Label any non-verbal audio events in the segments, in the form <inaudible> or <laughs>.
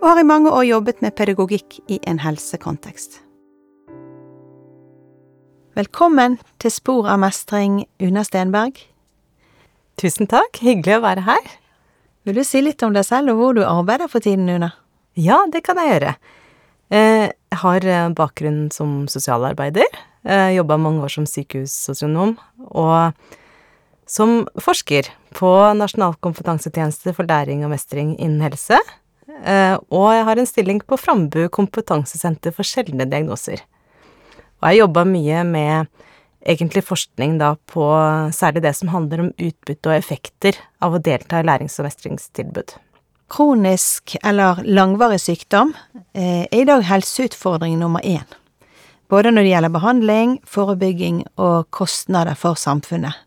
og har i mange år jobbet med pedagogikk i en helsekontekst. Velkommen til Spor av mestring, Una Stenberg. Tusen takk, hyggelig å være her. Vil du si litt om deg selv og hvor du arbeider for tiden, Una? Ja, det kan jeg gjøre. Eh, jeg har eh, bakgrunn som sosialarbeider. Jobba mange år som sykehussosionom. Og som forsker på Nasjonal kompetansetjeneste for læring og mestring innen helse. Eh, og jeg har en stilling på Frambu kompetansesenter for sjeldne diagnoser. Og jeg jobba mye med egentlig forskning da på særlig det som handler om utbytte og effekter av å delta i lærings- og mestringstilbud. Kronisk eller langvarig sykdom eh, er i dag helseutfordring nummer én. Både når det gjelder behandling, forebygging og kostnader for samfunnet.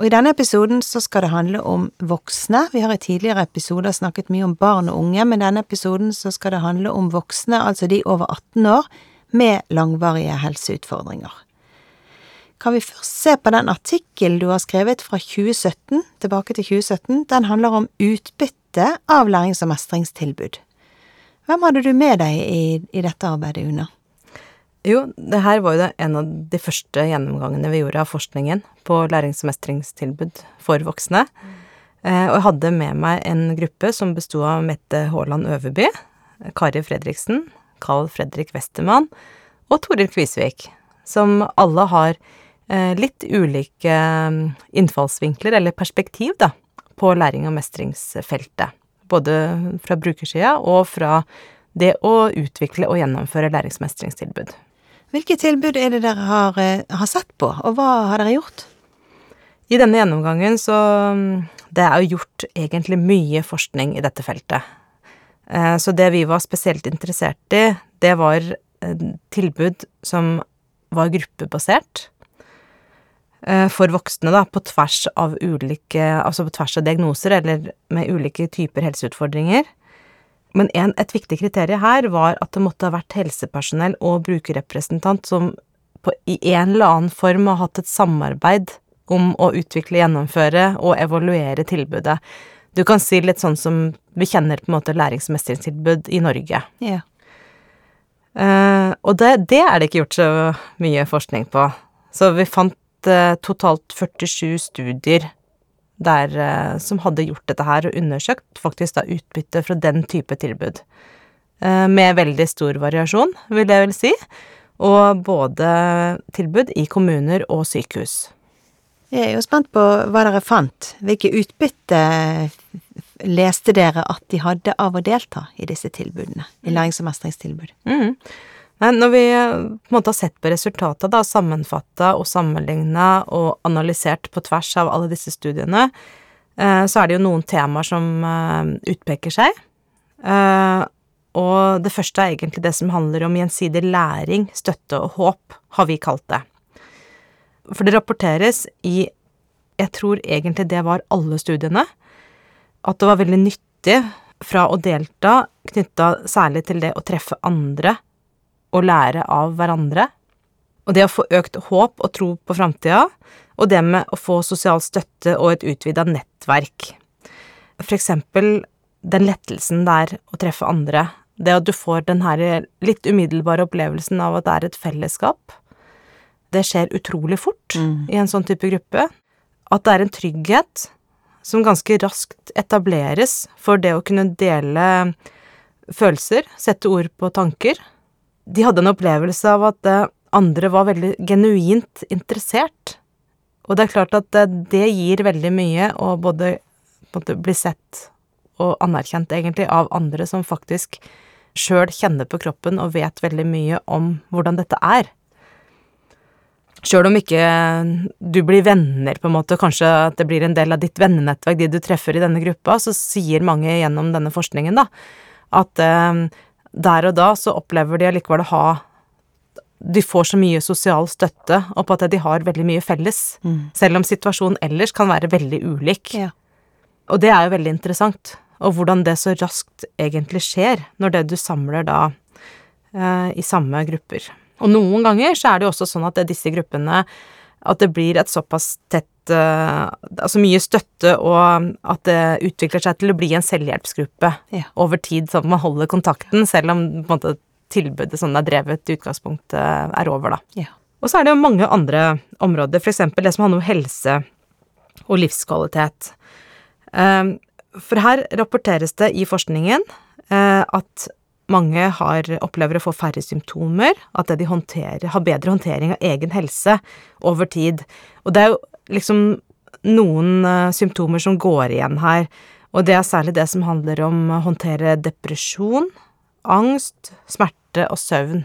Og I denne episoden så skal det handle om voksne. Vi har i tidligere episoder snakket mye om barn og unge, men i denne episoden så skal det handle om voksne, altså de over 18 år, med langvarige helseutfordringer. Kan vi først se på den artikkelen du har skrevet fra 2017, tilbake til 2017? Den handler om utbytte av lærings- og mestringstilbud. Hvem hadde du med deg i, i dette arbeidet, Una? Jo, det her var jo en av de første gjennomgangene vi gjorde av forskningen på lærings- og mestringstilbud for voksne. Eh, og jeg hadde med meg en gruppe som besto av Mette Haaland Øverby, Kari Fredriksen, Carl Fredrik Westermann og Toril Kvisvik, som alle har eh, litt ulike mm, innfallsvinkler, eller perspektiv, da, på læring- og mestringsfeltet. Både fra brukersida og fra det å utvikle og gjennomføre læringsmestringstilbud. Hvilke tilbud er det dere har, eh, har sett på, og hva har dere gjort? I denne gjennomgangen så mm, Det er jo gjort egentlig mye forskning i dette feltet. Eh, så det vi var spesielt interessert i, det var tilbud som var gruppebasert. Eh, for voksne, da, på tvers av ulike Altså på tvers av diagnoser, eller med ulike typer helseutfordringer. Men en, et viktig kriterium her var at det måtte ha vært helsepersonell og brukerrepresentant som på, i en eller annen form har hatt et samarbeid om å utvikle, gjennomføre og evaluere tilbudet. Du kan si litt sånn som vi kjenner på en måte læringsmestringstilbud i Norge. Ja. Uh, og det, det, er det ikke gjort så mye forskning på. Så vi fant uh, totalt 47 studier der, uh, som hadde gjort dette her, og undersøkt faktisk da utbytte fra den type tilbud. med veldig stor variasjon, vil jeg vel si. Og både tilbud i kommuner og sykehus. Jeg er jo spent på hva dere fant. Hvilke utbytte leste dere at de hadde av å delta i disse tilbudene? I lærings- og mestringstilbud? Mm. Når vi på en måte har sett på resultatet, da, sammenfatta og sammenligna og analysert på tvers av alle disse studiene, så er det jo noen temaer som utpeker seg. Og det første er egentlig det som handler om gjensidig læring, støtte og håp, har vi kalt det. For det rapporteres i Jeg tror egentlig det var alle studiene. At det var veldig nyttig fra å delta, knytta særlig til det å treffe andre og lære av hverandre. Og det å få økt håp og tro på framtida. Og det med å få sosial støtte og et utvida nettverk. For eksempel den lettelsen det er å treffe andre. Det at du får den her litt umiddelbare opplevelsen av at det er et fellesskap. Det skjer utrolig fort Mm. i en sånn type gruppe. At det er en trygghet som ganske raskt etableres for det å kunne dele følelser, sette ord på tanker. De hadde en opplevelse av at eh, andre var veldig genuint interessert. Og det er klart at det, det gir veldig mye å både måte bli sett og anerkjent, egentlig, av andre som faktisk sjøl kjenner på kroppen og vet veldig mye om hvordan dette er. Sjøl om ikke du blir venner, på en måte, kanskje at det blir en del av ditt vennenettverk, de du treffer i denne gruppa, så sier mange gjennom denne forskningen, da, at, eh, der og da så opplever de allikevel å ha De får så mye sosial støtte, og på at de har veldig mye felles. Selv om situasjonen ellers kan være veldig ulik. Ja. Og det er jo veldig interessant. Og hvordan det så raskt egentlig skjer, når det du samler da eh, i samme grupper. Og noen ganger så er det jo også sånn at det disse gruppene At det blir et såpass tett Altså mye støtte, og at det utvikler seg til å bli en selvhjelpsgruppe Ja. over tid, sånn at man holder kontakten, selv om måte, tilbudet som det er drevet i utgangspunktet, er over, da. Ja. Og så er det jo mange andre områder, eksempel det som handler om helse og livskvalitet. Eh, For her rapporteres det i forskningen eh, at mange har, opplever å få færre symptomer, at de håndterer, har bedre håndtering av egen helse over tid. Og det er jo liksom noen uh, symptomer som går igjen her, og det er særlig det som handler om å håndtere depresjon, angst, smerte og søvn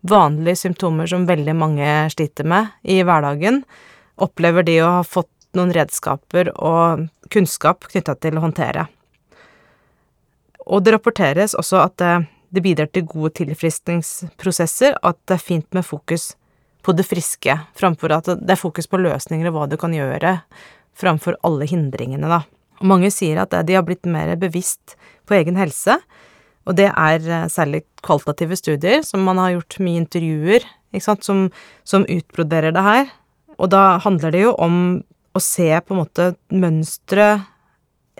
vanlige symptomer som veldig mange sliter med i hverdagen, opplever de å ha fått noen redskaper og kunnskap knytta til å håndtere. Og det rapporteres også at det, det bidrar til gode tilfriskningsprosesser, at det er fint med fokus på det friske, framfor at det er fokus på løsninger og hva du kan gjøre, framfor alle hindringene, da. Og mange sier at de har blitt mer bevisst på egen helse, og det er eh, særlig kvalitative studier, som man har gjort mye intervjuer, ikke sant, som, som utbroderer det her. Og da handler det jo om å se på en måte mønstre,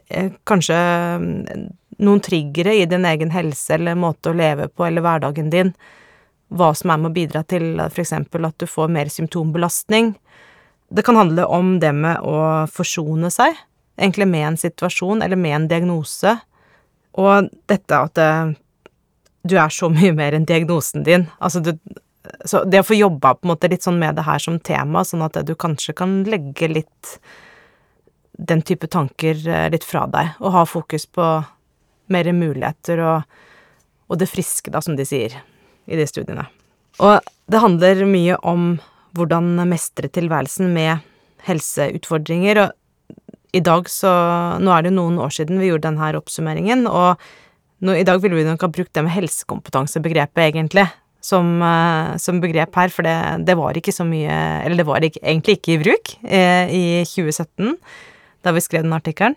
eh, kanskje mm, noen triggere i din egen helse eller måte å leve på eller hverdagen din, hva som er med å bidra til eksempel at du får mer symptombelastning. Det kan handle om det med å forsone seg, egentlig med en situasjon eller med en diagnose, og dette at eh, du er så mye mer enn diagnosen din. Altså du Så det å få jobba på en måte litt sånn med det her som tema, sånn at du kanskje kan legge litt den type tanker eh, litt fra deg, og ha fokus på mer muligheter og, og det friske, da, som de sier i de studiene. Og det handler mye om hvordan mestre tilværelsen med helseutfordringer, og i dag så Nå er det jo noen år siden vi gjorde denne oppsummeringen, og nå, i dag ville vi nok ha brukt det med helsekompetansebegrepet, egentlig, som, eh, som begrep her, for det, det, var ikke så mye Eller det var ikke, egentlig ikke i bruk eh, i 2017, da vi skrev den artikkelen.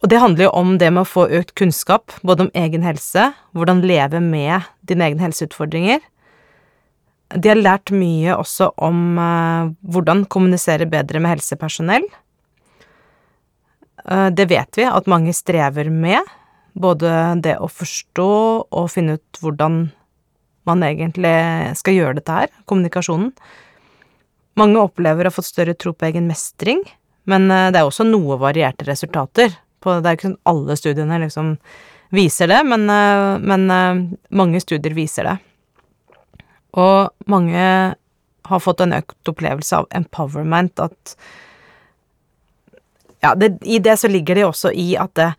Og det handler jo om det med å få økt kunnskap, både om egen helse, hvordan leve med dine egne helseutfordringer. De har lært mye også om uh, hvordan kommunisere bedre med helsepersonell. Uh, det vet vi at mange strever med, både det å forstå og finne ut hvordan man egentlig skal gjøre dette her, kommunikasjonen. Mange opplever å ha fått større tro på egen mestring, men eh, det er også noe varierte resultater. På, det er ikke sånn alle studiene liksom viser det, men, eh, men mange studier viser det. Og mange har fått en økt opplevelse av empowerment, at ja, det, i det så ligger det også i at det,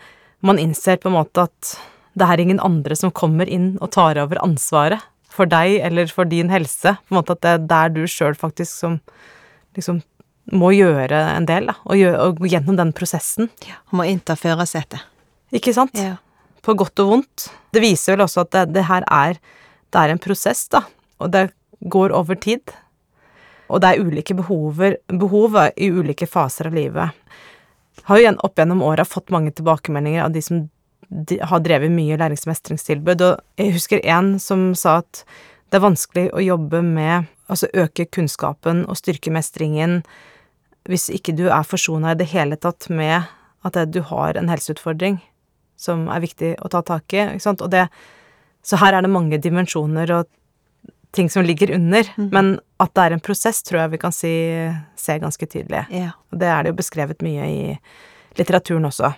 man innser på en måte at det er ingen andre som kommer inn og tar over ansvaret for deg eller for din helse. På en måte at det er der du sjøl faktisk som liksom må gjøre en del, da, og, gjøre, og gjennom den prosessen. Ja, må innta førersetet. Ikke sant? Ja. På godt og vondt. Det viser vel også at det, det her er Det er en prosess, da, og det går over tid. Og det er ulike behover, behov i ulike faser av livet har jo opp gjennom åra fått mange tilbakemeldinger av de som har drevet mye læringsmestringstilbud, og jeg husker en som sa at det er vanskelig å jobbe med Altså øke kunnskapen og styrke mestringen hvis ikke du er forsona i det hele tatt med at du har en helseutfordring som er viktig å ta tak i, ikke sant, og det Så her er det mange dimensjoner og ting som ligger under, mm. men at det er en prosess, tror jeg vi kan si se ganske tydelig. Yeah. Og det er det jo beskrevet mye i litteraturen også.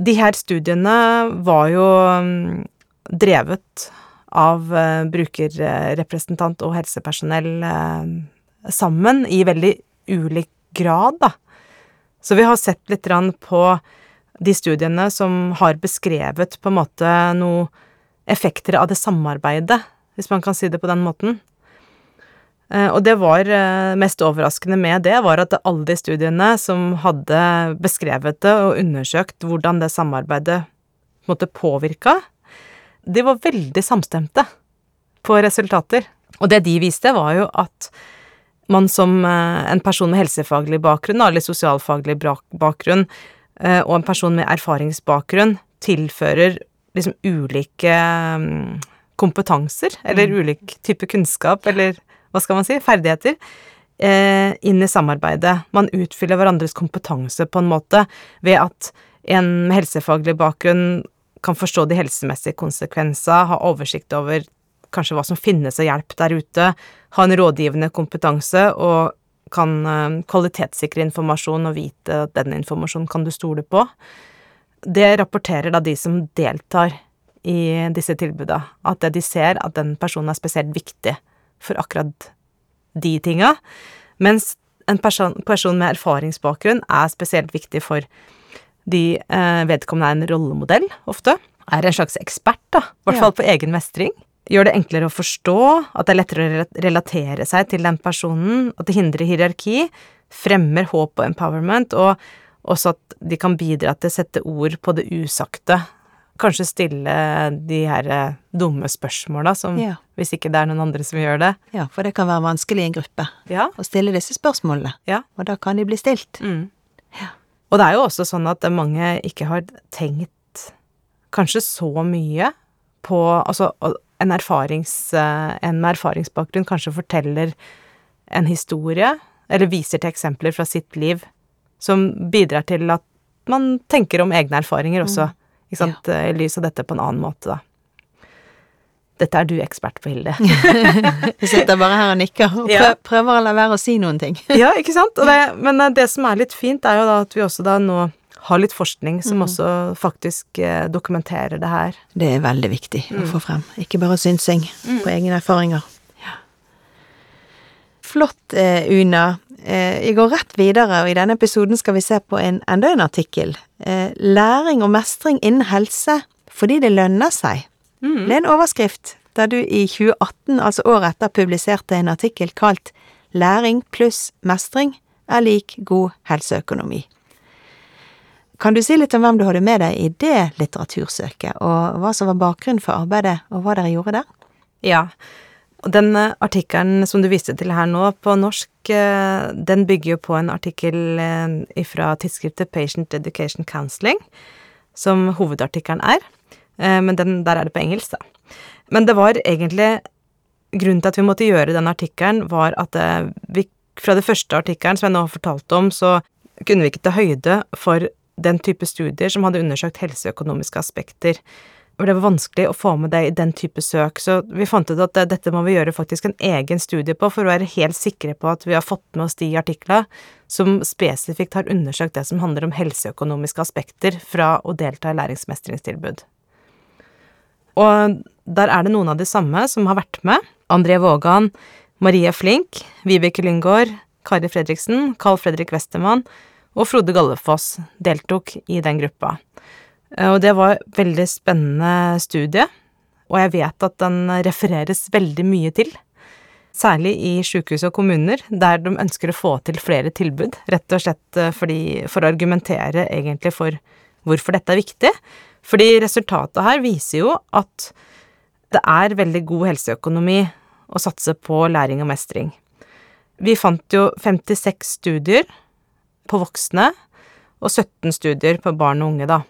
De her studiene var jo mm, drevet av uh, brukerrepresentant og helsepersonell uh, sammen i veldig ulik grad, da. Så vi har sett litt på de studiene som har beskrevet på en måte noen effekter av det samarbeidet hvis man kan si det på den måten. Eh, og det var eh, mest overraskende med det, var at alle de studiene som hadde beskrevet det og undersøkt hvordan det samarbeidet måtte påvirka, de var veldig samstemte på resultater. Og det de viste, var jo at man som eh, en person med helsefaglig bakgrunn, eller sosialfaglig bakgrunn, eh, og en person med erfaringsbakgrunn tilfører liksom ulike mm, kompetanser, eller mm. ulik type kunnskap, eller hva skal man si, ferdigheter, eh, inn i samarbeidet. Man utfyller hverandres kompetanse på en måte ved at en med helsefaglig bakgrunn kan forstå de helsemessige konsekvensene, ha oversikt over kanskje hva som finnes av hjelp der ute, ha en rådgivende kompetanse og kan eh, kvalitetssikre informasjon og vite at den informasjonen kan du stole på. Det rapporterer da de som deltar i disse tilbuda, at de ser at den personen er spesielt viktig for akkurat de tinga, mens en person, person med erfaringsbakgrunn er spesielt viktig for de eh, vedkommende er en rollemodell, ofte. Er en slags ekspert, da. I hvert fall på egen mestring. Gjør det enklere å forstå, at det er lettere å relatere seg til den personen, at det hindrer hierarki, fremmer håp og empowerment, og også at de kan bidra til å sette ord på det usagte. Kanskje stille de her eh, dumme spørsmåla, ja. hvis ikke det er noen andre som gjør det. Ja, for det kan være vanskelig i en gruppe ja. å stille disse spørsmålene, ja. og da kan de bli stilt. Mm. Ja. Og det er jo også sånn at mange ikke har tenkt kanskje så mye på Altså, en, erfarings, eh, en med erfaringsbakgrunn kanskje forteller en historie, eller viser til eksempler fra sitt liv, som bidrar til at man tenker om egne erfaringer også, mm. ikke sant, ja. i lys av dette på en annen måte, da. Dette er du ekspert på, Hilde. <laughs> Jeg sitter bare her og nikker og prøver, prøver å la være å si noen ting. ja, ikke sant. Det, men eh, det som er litt fint, er jo da at vi også da nå har litt forskning som mm. også faktisk eh, dokumenterer det her. Det er veldig viktig mm. å få frem. Ikke bare synsing mm. på egne erfaringer. Ja. Flott, eh, Una. Eh, jeg går rett videre, og i denne episoden skal vi se på en, enda en artikkel. Eh, læring og mestring innen helse fordi det lønner seg. Mm. Det er en overskrift der du i 2018, altså året etter, publiserte en artikkel kalt Læring pluss mestring er lik god helseøkonomi. Kan du si litt om hvem du hadde med deg i det litteratursøket, og hva som var bakgrunnen for arbeidet, og hva dere gjorde der? Ja, den eh, artikkelen som du viste til her nå, på norsk, eh, den bygger jo på en artikkel eh, fra tidsskriftet Patient Education Counseling, som hovedartikkelen er. Men den, der er det på engelsk, da. Men det var egentlig Grunnen til at vi måtte gjøre den artikkelen, var at vi fra det første artikkelen som jeg nå har fortalt om, så kunne vi ikke ta høyde for den type studier som hadde undersøkt helseøkonomiske aspekter. Og det var vanskelig å få med det i den type søk, så vi fant ut at dette må vi gjøre faktisk en egen studie på for å være helt sikre på at vi har fått med oss de artiklene som spesifikt har undersøkt det som handler om helseøkonomiske aspekter fra å delta i læringsmestringstilbud. Og der er det noen av de samme som har vært med. André Vågan, Maria Flink, Vibeke Lyngård, Kari Fredriksen, Carl Fredrik Westermann og Frode Gallefoss deltok i den gruppa. Eh, og det var veldig spennende studie, og jeg vet at den refereres veldig mye til. Særlig i sykehus og kommuner, der de ønsker å få til flere tilbud, rett og slett eh, fordi, for å argumentere egentlig for hvorfor dette er viktig, fordi resultatet her viser jo at det er veldig god helseøkonomi å satse på læring og mestring. Vi fant jo 56 studier på voksne og 17 studier på barn og unge, da.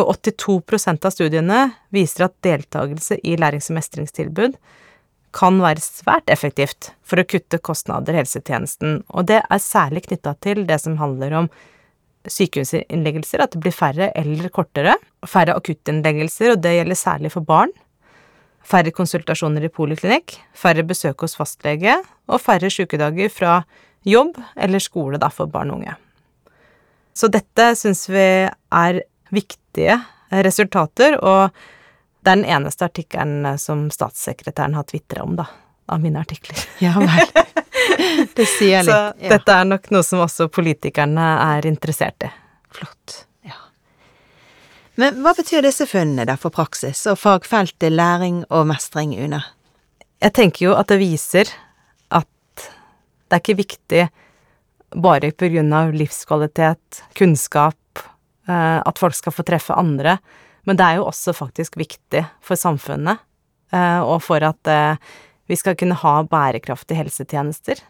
Og 82% av studiene viser at deltakelse i lærings- og mestringstilbud kan være svært effektivt for å kutte kostnader i helsetjenesten, og det er særlig knytta til det som handler om sykehusinnleggelser, at det blir færre eller kortere. Færre akuttinnleggelser, og det gjelder særlig for barn. Færre konsultasjoner i poliklinikk, færre besøk hos fastlege, og færre sykedager fra jobb eller skole da, for barn og unge. Så dette syns vi er viktige resultater, og det er den eneste artikkelen som statssekretæren har tvitra om, da, av mine artikler. Ja vel. <laughs> Det sier jeg litt. Så ja. dette er nok noe som også politikerne er interessert i. Flott. Ja. Men hva betyr disse funnene da for praksis og fagfeltet læring og mestring, Une? Jeg tenker jo at det viser det er ikke viktig bare av livskvalitet, kunnskap, eh, at folk skal få treffe andre, Men det er jo også faktisk viktig for samfunnet, eh, og for at eh, vi skal kunne ha bærekraftige helsetjenester.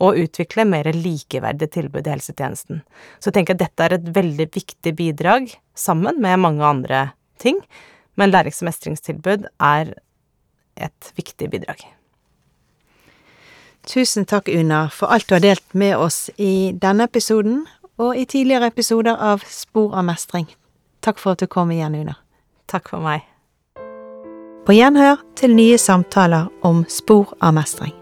Og utvikle mer likeverdige tilbud i helsetjenesten. Så jeg tenker at dette er et veldig viktig bidrag, sammen med mange andre ting. Men lærings- og mestringstilbud er et viktig bidrag. Tusen takk, Una, for alt du har delt med oss i denne episoden og i tidligere episoder av Spor av mestring. Takk for at du kom igjen, Una. Takk for meg. På gjenhør til nye samtaler om spor av mestring.